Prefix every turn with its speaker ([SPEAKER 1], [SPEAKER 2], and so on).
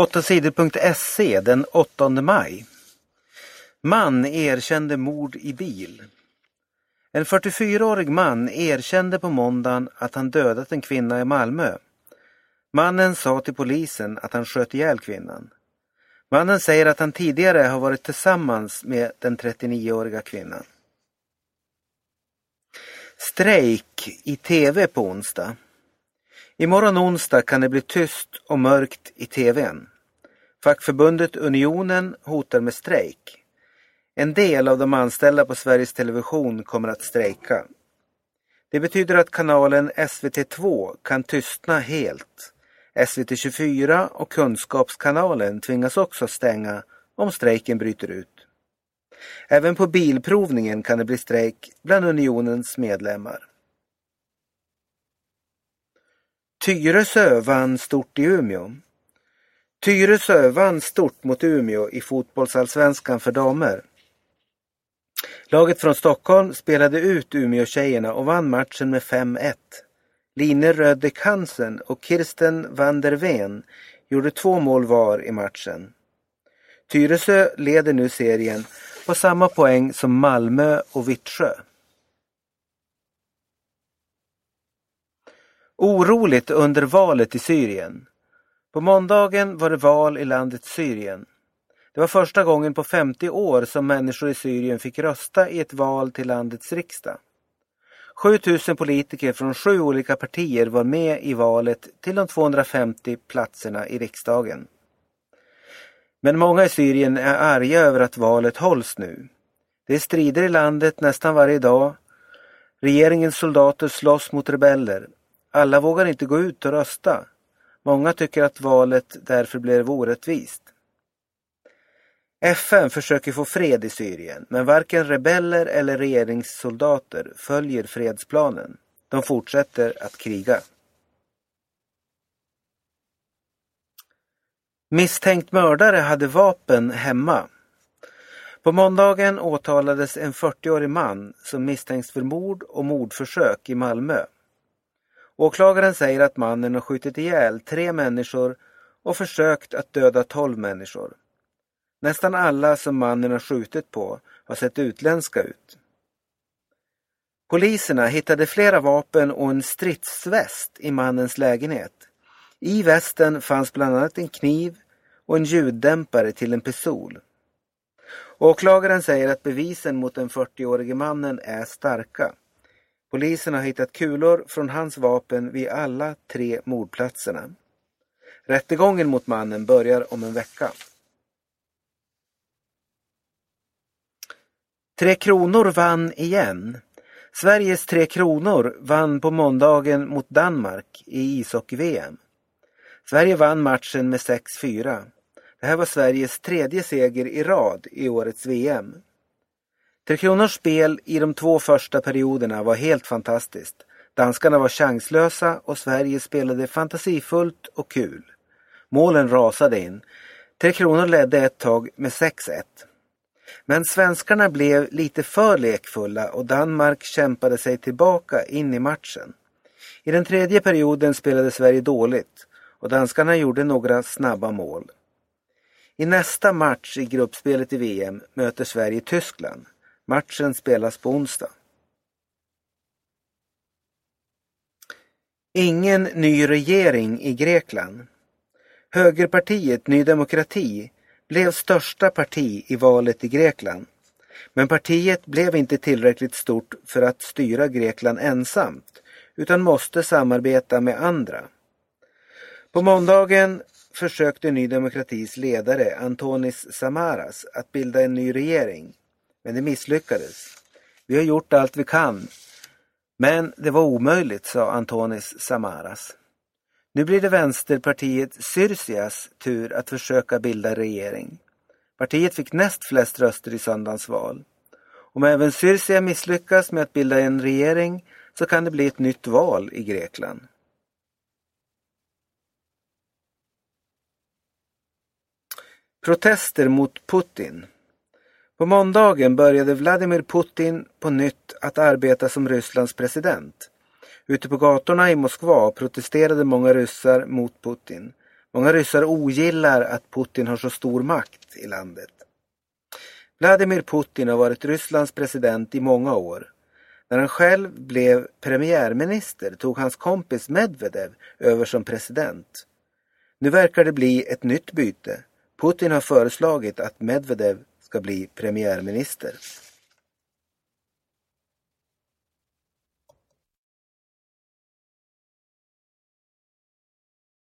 [SPEAKER 1] 8sidor.se den 8 maj. Man erkände mord i bil. En 44-årig man erkände på måndagen att han dödat en kvinna i Malmö. Mannen sa till polisen att han sköt ihjäl kvinnan. Mannen säger att han tidigare har varit tillsammans med den 39-åriga kvinnan. Strejk i tv på onsdag. Imorgon onsdag kan det bli tyst och mörkt i tvn. Fackförbundet Unionen hotar med strejk. En del av de anställda på Sveriges Television kommer att strejka. Det betyder att kanalen SVT2 kan tystna helt. SVT24 och Kunskapskanalen tvingas också stänga om strejken bryter ut. Även på bilprovningen kan det bli strejk bland Unionens medlemmar. Tyresö vann stort i Umeå. Tyresö vann stort mot Umeå i fotbollsallsvenskan för damer. Laget från Stockholm spelade ut Umeå-tjejerna och vann matchen med 5-1. Line Röde Kansen och Kirsten van der Ven gjorde två mål var i matchen. Tyresö leder nu serien på samma poäng som Malmö och Vittsjö. Oroligt under valet i Syrien. På måndagen var det val i landet Syrien. Det var första gången på 50 år som människor i Syrien fick rösta i ett val till landets riksdag. 7000 politiker från sju olika partier var med i valet till de 250 platserna i riksdagen. Men många i Syrien är arga över att valet hålls nu. Det är strider i landet nästan varje dag. Regeringens soldater slåss mot rebeller. Alla vågar inte gå ut och rösta. Många tycker att valet därför blev orättvist. FN försöker få fred i Syrien, men varken rebeller eller regeringssoldater följer fredsplanen. De fortsätter att kriga. Misstänkt mördare hade vapen hemma. På måndagen åtalades en 40-årig man som misstänks för mord och mordförsök i Malmö. Åklagaren säger att mannen har skjutit ihjäl tre människor och försökt att döda tolv människor. Nästan alla som mannen har skjutit på har sett utländska ut. Poliserna hittade flera vapen och en stridsväst i mannens lägenhet. I västen fanns bland annat en kniv och en ljuddämpare till en pistol. Åklagaren säger att bevisen mot den 40-årige mannen är starka. Polisen har hittat kulor från hans vapen vid alla tre mordplatserna. Rättegången mot mannen börjar om en vecka. Tre Kronor vann igen. Sveriges Tre Kronor vann på måndagen mot Danmark i ishockey-VM. Sverige vann matchen med 6-4. Det här var Sveriges tredje seger i rad i årets VM. Tre Kronors spel i de två första perioderna var helt fantastiskt. Danskarna var chanslösa och Sverige spelade fantasifullt och kul. Målen rasade in. Tre Kronor ledde ett tag med 6-1. Men svenskarna blev lite för lekfulla och Danmark kämpade sig tillbaka in i matchen. I den tredje perioden spelade Sverige dåligt och danskarna gjorde några snabba mål. I nästa match i gruppspelet i VM möter Sverige Tyskland. Matchen spelas på onsdag. Ingen ny regering i Grekland. Högerpartiet Ny Demokrati blev största parti i valet i Grekland. Men partiet blev inte tillräckligt stort för att styra Grekland ensamt utan måste samarbeta med andra. På måndagen försökte Ny Demokratis ledare Antonis Samaras att bilda en ny regering. Men det misslyckades. Vi har gjort allt vi kan. Men det var omöjligt, sa Antonis Samaras. Nu blir det vänsterpartiet Syrsias tur att försöka bilda regering. Partiet fick näst flest röster i söndagens val. Om även Syrsia misslyckas med att bilda en regering så kan det bli ett nytt val i Grekland. Protester mot Putin. På måndagen började Vladimir Putin på nytt att arbeta som Rysslands president. Ute på gatorna i Moskva protesterade många ryssar mot Putin. Många ryssar ogillar att Putin har så stor makt i landet. Vladimir Putin har varit Rysslands president i många år. När han själv blev premiärminister tog hans kompis Medvedev över som president. Nu verkar det bli ett nytt byte. Putin har föreslagit att Medvedev ska bli premiärminister.